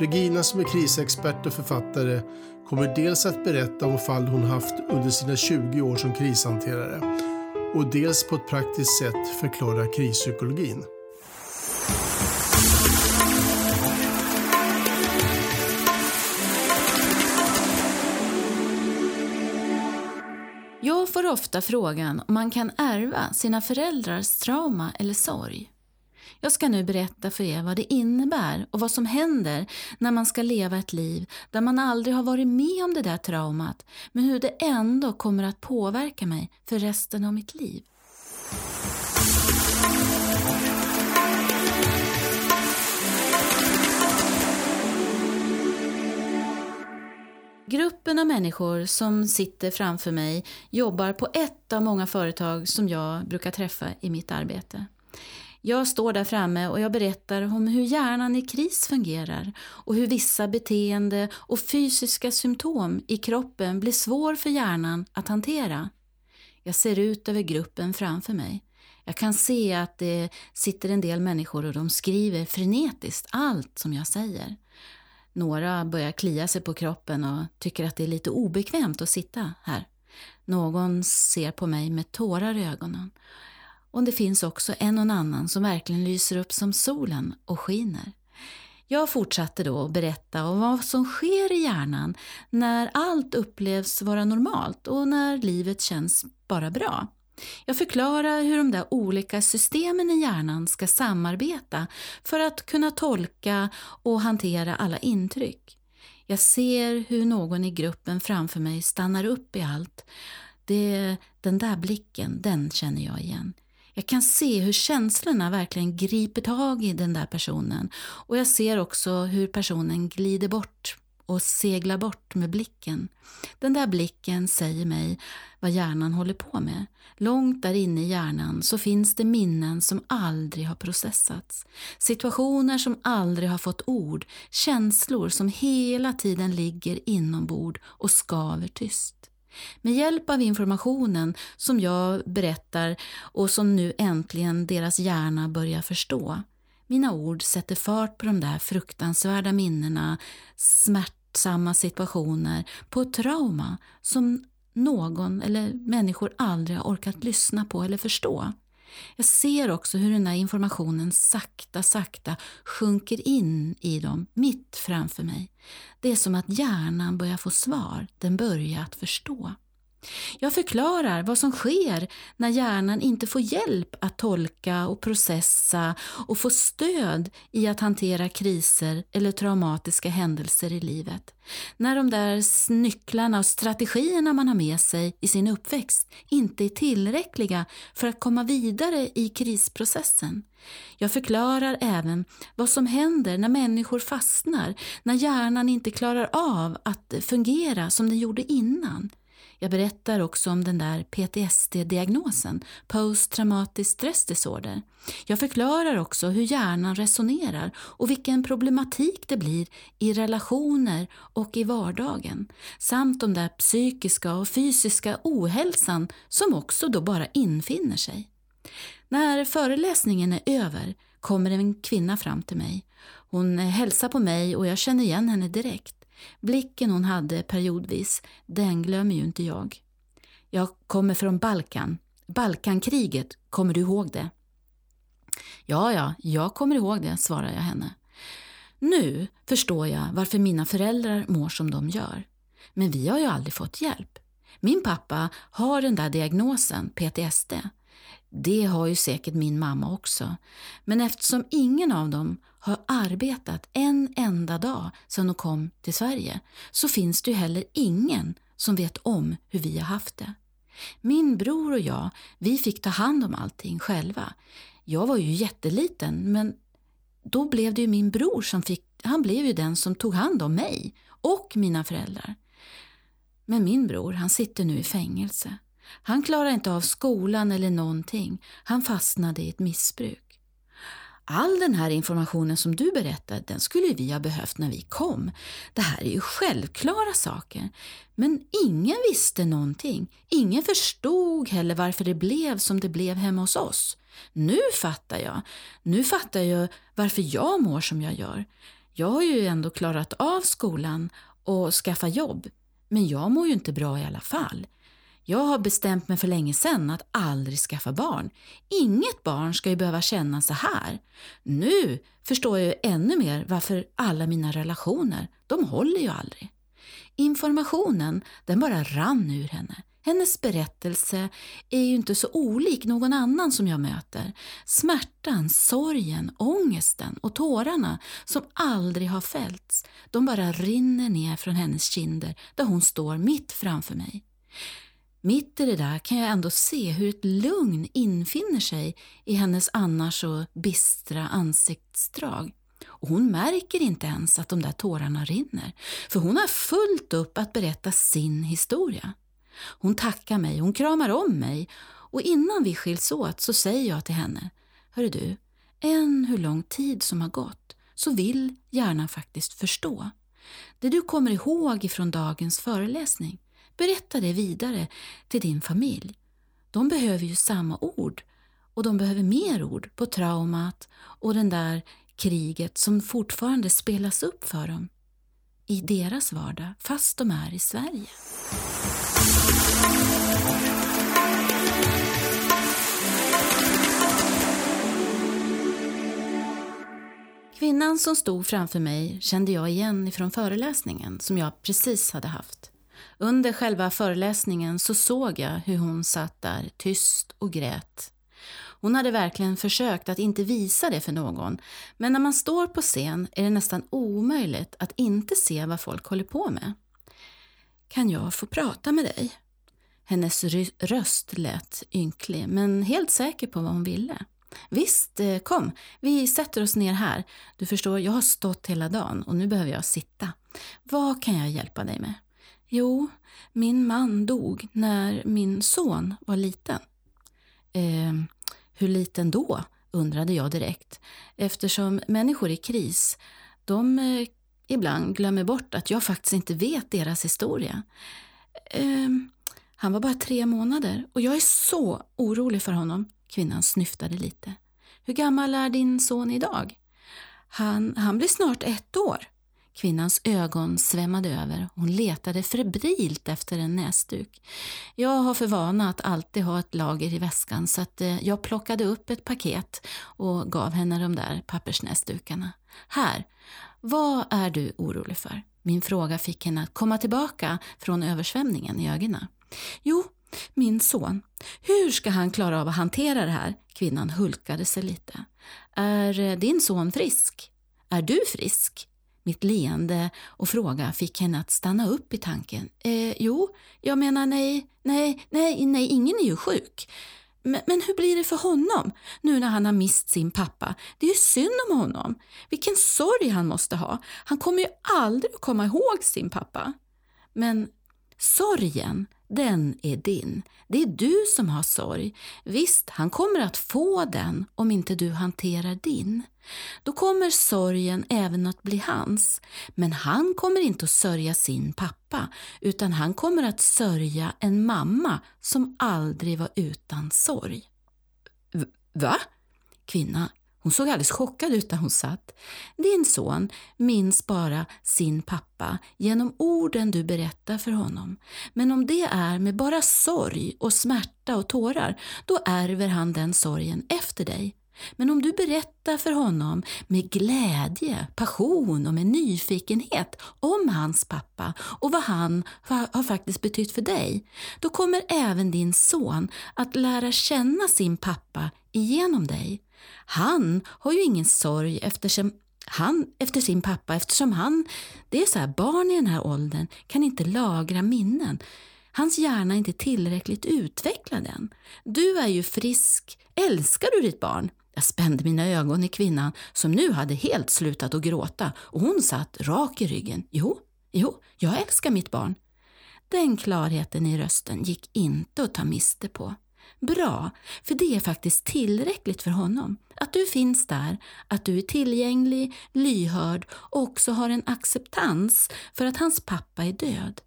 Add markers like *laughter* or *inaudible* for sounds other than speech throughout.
Regina som är krisexpert och författare kommer dels att berätta om fall hon haft under sina 20 år som krishanterare och dels på ett praktiskt sätt förklara krispsykologin. Jag får ofta frågan om man kan ärva sina föräldrars trauma eller sorg. Jag ska nu berätta för er vad det innebär och vad som händer när man ska leva ett liv där man aldrig har varit med om det där traumat, men hur det ändå kommer att påverka mig för resten av mitt liv. Gruppen av människor som sitter framför mig jobbar på ett av många företag som jag brukar träffa i mitt arbete. Jag står där framme och jag berättar om hur hjärnan i kris fungerar och hur vissa beteende och fysiska symptom i kroppen blir svår för hjärnan att hantera. Jag ser ut över gruppen framför mig. Jag kan se att det sitter en del människor och de skriver frenetiskt allt som jag säger. Några börjar klia sig på kroppen och tycker att det är lite obekvämt att sitta här. Någon ser på mig med tårar i ögonen. Och det finns också en och annan som verkligen lyser upp som solen och skiner. Jag fortsatte då att berätta om vad som sker i hjärnan när allt upplevs vara normalt och när livet känns bara bra. Jag förklarar hur de där olika systemen i hjärnan ska samarbeta för att kunna tolka och hantera alla intryck. Jag ser hur någon i gruppen framför mig stannar upp i allt. Det, den där blicken, den känner jag igen. Jag kan se hur känslorna verkligen griper tag i den där personen och jag ser också hur personen glider bort och seglar bort med blicken. Den där blicken säger mig vad hjärnan håller på med. Långt där inne i hjärnan så finns det minnen som aldrig har processats. Situationer som aldrig har fått ord, känslor som hela tiden ligger inombord och skaver tyst. Med hjälp av informationen som jag berättar och som nu äntligen deras hjärna börjar förstå. Mina ord sätter fart på de där fruktansvärda minnena, smärtsamma situationer, på ett trauma som någon eller människor aldrig har orkat lyssna på eller förstå. Jag ser också hur den där informationen sakta, sakta sjunker in i dem, mitt framför mig. Det är som att hjärnan börjar få svar, den börjar att förstå. Jag förklarar vad som sker när hjärnan inte får hjälp att tolka och processa och få stöd i att hantera kriser eller traumatiska händelser i livet. När de där nycklarna och strategierna man har med sig i sin uppväxt inte är tillräckliga för att komma vidare i krisprocessen. Jag förklarar även vad som händer när människor fastnar, när hjärnan inte klarar av att fungera som den gjorde innan. Jag berättar också om den där PTSD-diagnosen, Post Traumatic Stress Disorder. Jag förklarar också hur hjärnan resonerar och vilken problematik det blir i relationer och i vardagen. Samt om den där psykiska och fysiska ohälsan som också då bara infinner sig. När föreläsningen är över kommer en kvinna fram till mig. Hon hälsar på mig och jag känner igen henne direkt. Blicken hon hade periodvis, den glömmer ju inte jag. Jag kommer från Balkan. Balkankriget, kommer du ihåg det? Ja, ja, jag kommer ihåg det, svarar jag henne. Nu förstår jag varför mina föräldrar mår som de gör. Men vi har ju aldrig fått hjälp. Min pappa har den där diagnosen, PTSD. Det har ju säkert min mamma också. Men eftersom ingen av dem har arbetat en enda dag sedan de kom till Sverige så finns det ju heller ingen som vet om hur vi har haft det. Min bror och jag, vi fick ta hand om allting själva. Jag var ju jätteliten men då blev det ju min bror som fick, han blev ju den som tog hand om mig och mina föräldrar. Men min bror, han sitter nu i fängelse. Han klarade inte av skolan eller någonting. Han fastnade i ett missbruk. All den här informationen som du berättar, den skulle vi ha behövt när vi kom. Det här är ju självklara saker. Men ingen visste någonting. Ingen förstod heller varför det blev som det blev hemma hos oss. Nu fattar jag. Nu fattar jag varför jag mår som jag gör. Jag har ju ändå klarat av skolan och skaffa jobb. Men jag mår ju inte bra i alla fall. Jag har bestämt mig för länge sedan att aldrig skaffa barn. Inget barn ska ju behöva känna så här. Nu förstår jag ju ännu mer varför alla mina relationer, de håller ju aldrig. Informationen, den bara rann ur henne. Hennes berättelse är ju inte så olik någon annan som jag möter. Smärtan, sorgen, ångesten och tårarna som aldrig har fällts, de bara rinner ner från hennes kinder där hon står mitt framför mig. Mitt i det där kan jag ändå se hur ett lugn infinner sig i hennes annars så bistra ansiktsdrag. Och hon märker inte ens att de där tårarna rinner, för hon har fullt upp att berätta sin historia. Hon tackar mig, hon kramar om mig och innan vi skiljs åt så säger jag till henne, Hörru du, än hur lång tid som har gått så vill hjärnan faktiskt förstå. Det du kommer ihåg ifrån dagens föreläsning, Berätta det vidare till din familj. De behöver ju samma ord och de behöver mer ord på traumat och den där kriget som fortfarande spelas upp för dem i deras vardag fast de är i Sverige. Kvinnan som stod framför mig kände jag igen ifrån föreläsningen som jag precis hade haft. Under själva föreläsningen så såg jag hur hon satt där tyst och grät. Hon hade verkligen försökt att inte visa det för någon, men när man står på scen är det nästan omöjligt att inte se vad folk håller på med. Kan jag få prata med dig? Hennes röst lät ynklig, men helt säker på vad hon ville. Visst, eh, kom, vi sätter oss ner här. Du förstår, jag har stått hela dagen och nu behöver jag sitta. Vad kan jag hjälpa dig med? Jo, min man dog när min son var liten. Eh, hur liten då? undrade jag direkt eftersom människor i kris, de eh, ibland glömmer bort att jag faktiskt inte vet deras historia. Eh, han var bara tre månader och jag är så orolig för honom. Kvinnan snyftade lite. Hur gammal är din son idag? Han, han blir snart ett år. Kvinnans ögon svämmade över. Hon letade febrilt efter en näsduk. Jag har för vana att alltid ha ett lager i väskan så att eh, jag plockade upp ett paket och gav henne de där pappersnäsdukarna. Här, vad är du orolig för? Min fråga fick henne att komma tillbaka från översvämningen i ögonen. Jo, min son. Hur ska han klara av att hantera det här? Kvinnan hulkade sig lite. Är eh, din son frisk? Är du frisk? Mitt leende och fråga fick henne att stanna upp i tanken. Eh, jo, jag menar nej, nej, nej, nej, ingen är ju sjuk. Men, men, hur blir det för honom nu när han har mist sin pappa? Det är ju synd om honom. Vilken sorg han måste ha. Han kommer ju aldrig att komma ihåg sin pappa. Men sorgen, den är din. Det är du som har sorg. Visst, han kommer att få den om inte du hanterar din. Då kommer sorgen även att bli hans. Men han kommer inte att sörja sin pappa, utan han kommer att sörja en mamma som aldrig var utan sorg. Va? Kvinna hon såg alldeles chockad ut där hon satt. Din son minns bara sin pappa genom orden du berättar för honom. Men om det är med bara sorg och smärta och tårar, då ärver han den sorgen efter dig. Men om du berättar för honom med glädje, passion och med nyfikenhet om hans pappa och vad han har faktiskt betytt för dig, då kommer även din son att lära känna sin pappa igenom dig. Han har ju ingen sorg eftersom han, efter sin pappa eftersom han, det är så här, barn i den här åldern kan inte lagra minnen. Hans hjärna är inte tillräckligt utvecklad än. Du är ju frisk. Älskar du ditt barn? Jag spände mina ögon i kvinnan som nu hade helt slutat att gråta och hon satt rak i ryggen. Jo, jo, jag älskar mitt barn. Den klarheten i rösten gick inte att ta miste på. Bra, för det är faktiskt tillräckligt för honom. Att du finns där, att du är tillgänglig, lyhörd och också har en acceptans för att hans pappa är död.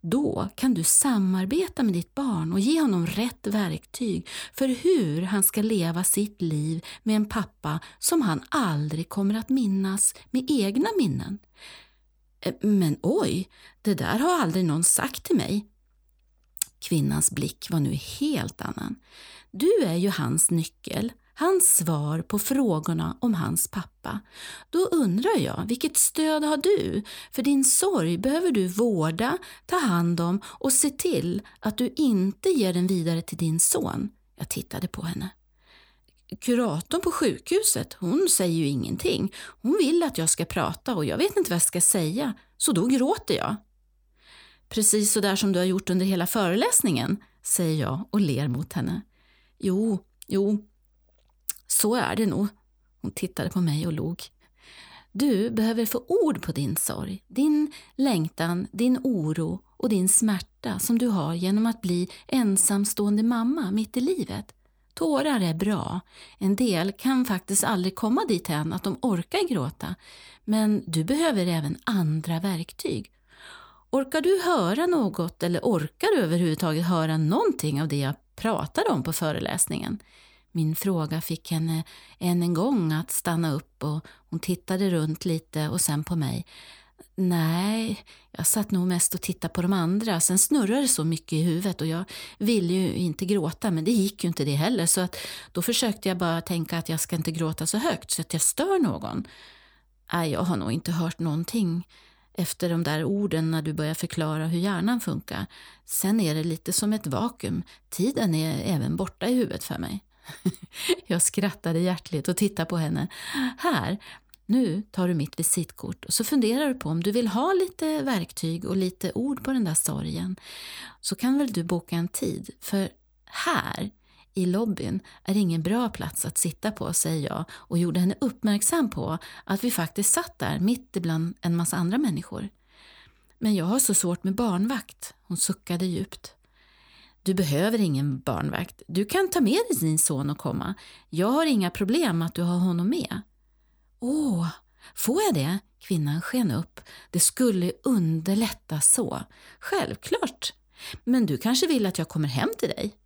Då kan du samarbeta med ditt barn och ge honom rätt verktyg för hur han ska leva sitt liv med en pappa som han aldrig kommer att minnas med egna minnen. Eh, men oj, det där har aldrig någon sagt till mig. Kvinnans blick var nu helt annan. Du är ju hans nyckel, hans svar på frågorna om hans pappa. Då undrar jag, vilket stöd har du? För din sorg behöver du vårda, ta hand om och se till att du inte ger den vidare till din son. Jag tittade på henne. Kuratorn på sjukhuset, hon säger ju ingenting. Hon vill att jag ska prata och jag vet inte vad jag ska säga, så då gråter jag. Precis så där som du har gjort under hela föreläsningen, säger jag och ler mot henne. Jo, jo, så är det nog. Hon tittade på mig och log. Du behöver få ord på din sorg, din längtan, din oro och din smärta som du har genom att bli ensamstående mamma mitt i livet. Tårar är bra. En del kan faktiskt aldrig komma dit än att de orkar gråta. Men du behöver även andra verktyg. Orkar du höra något eller orkar du överhuvudtaget höra någonting av det jag pratade om på föreläsningen? Min fråga fick henne än en gång att stanna upp och hon tittade runt lite och sen på mig. Nej, jag satt nog mest och tittade på de andra. Sen snurrade det så mycket i huvudet och jag ville ju inte gråta men det gick ju inte det heller så att då försökte jag bara tänka att jag ska inte gråta så högt så att jag stör någon. Nej, jag har nog inte hört någonting efter de där orden när du börjar förklara hur hjärnan funkar. Sen är det lite som ett vakuum. Tiden är även borta i huvudet för mig. *laughs* Jag skrattade hjärtligt och tittade på henne. Här, nu tar du mitt visitkort och så funderar du på om du vill ha lite verktyg och lite ord på den där sorgen. Så kan väl du boka en tid, för här i lobbyn är ingen bra plats att sitta på, säger jag och gjorde henne uppmärksam på att vi faktiskt satt där mitt ibland en massa andra människor. Men jag har så svårt med barnvakt. Hon suckade djupt. Du behöver ingen barnvakt. Du kan ta med dig din son och komma. Jag har inga problem att du har honom med. Åh, får jag det? Kvinnan sken upp. Det skulle underlätta så. Självklart. Men du kanske vill att jag kommer hem till dig?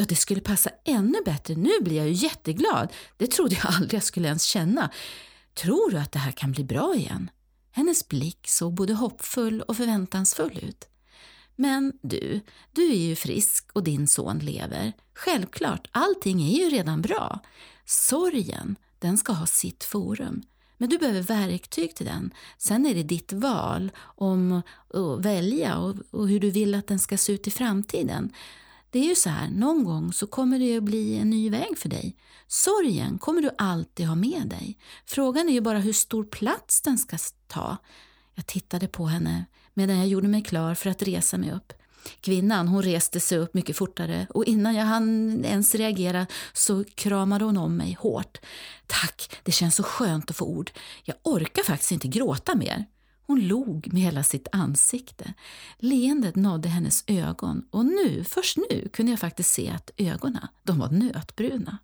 Ja, det skulle passa ännu bättre. Nu blir jag ju jätteglad. Det trodde jag *laughs* aldrig jag skulle ens känna. Tror du att det här kan bli bra igen? Hennes blick såg både hoppfull och förväntansfull ut. Men du, du är ju frisk och din son lever. Självklart, allting är ju redan bra. Sorgen, den ska ha sitt forum. Men du behöver verktyg till den. Sen är det ditt val om att välja och, hur du vill att den ska se ut i framtiden. Det är ju så här, någon gång så kommer det att bli en ny väg för dig. Sorgen kommer du alltid ha med dig. Frågan är ju bara hur stor plats den ska ta. Jag tittade på henne medan jag gjorde mig klar för att resa mig upp. Kvinnan hon reste sig upp mycket fortare och innan jag hann ens reagera så kramade hon om mig hårt. Tack, det känns så skönt att få ord. Jag orkar faktiskt inte gråta mer. Hon log med hela sitt ansikte. Leendet nådde hennes ögon och nu, först nu, kunde jag faktiskt se att ögonen, de var nötbruna.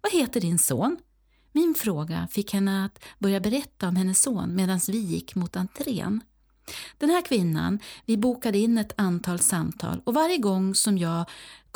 Vad heter din son? Min fråga fick henne att börja berätta om hennes son medan vi gick mot entrén. Den här kvinnan, vi bokade in ett antal samtal och varje gång som jag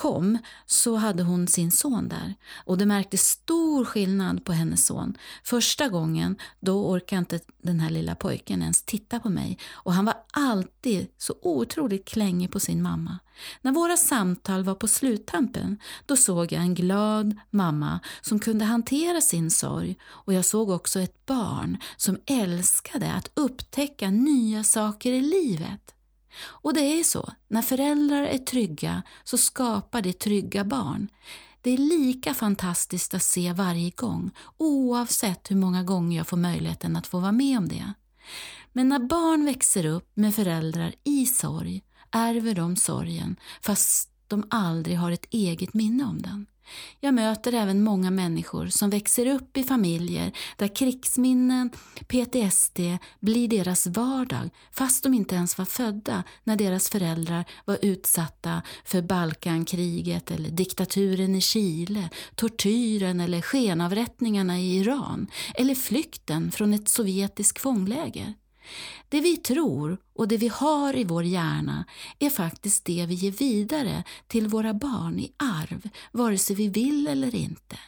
kom så hade hon sin son där och det märktes stor skillnad på hennes son. Första gången då orkade inte den här lilla pojken ens titta på mig och han var alltid så otroligt klängig på sin mamma. När våra samtal var på sluttampen då såg jag en glad mamma som kunde hantera sin sorg och jag såg också ett barn som älskade att upptäcka nya saker i livet. Och det är så, när föräldrar är trygga så skapar det trygga barn. Det är lika fantastiskt att se varje gång, oavsett hur många gånger jag får möjligheten att få vara med om det. Men när barn växer upp med föräldrar i sorg ärver de sorgen fast de aldrig har ett eget minne om den. Jag möter även många människor som växer upp i familjer där krigsminnen, PTSD, blir deras vardag fast de inte ens var födda när deras föräldrar var utsatta för Balkankriget eller diktaturen i Chile, tortyren eller skenavrättningarna i Iran eller flykten från ett sovjetiskt fångläger. Det vi tror och det vi har i vår hjärna är faktiskt det vi ger vidare till våra barn i arv, vare sig vi vill eller inte.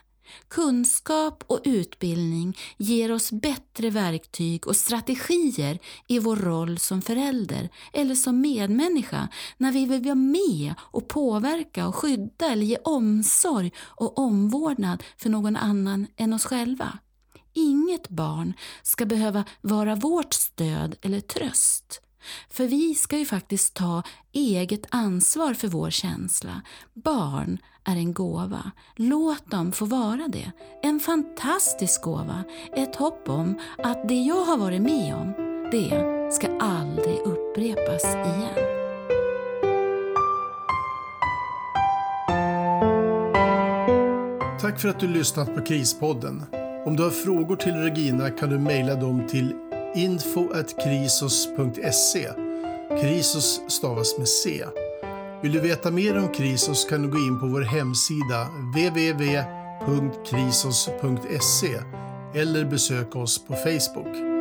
Kunskap och utbildning ger oss bättre verktyg och strategier i vår roll som förälder eller som medmänniska när vi vill vara med och påverka och skydda eller ge omsorg och omvårdnad för någon annan än oss själva. Inget barn ska behöva vara vårt stöd eller tröst. För vi ska ju faktiskt ta eget ansvar för vår känsla. Barn är en gåva. Låt dem få vara det. En fantastisk gåva. Ett hopp om att det jag har varit med om, det ska aldrig upprepas igen. Tack för att du lyssnat på Krispodden. Om du har frågor till Regina kan du mejla dem till info.krisos.se. Krisos stavas med C. Vill du veta mer om Krisos kan du gå in på vår hemsida www.krisos.se eller besöka oss på Facebook.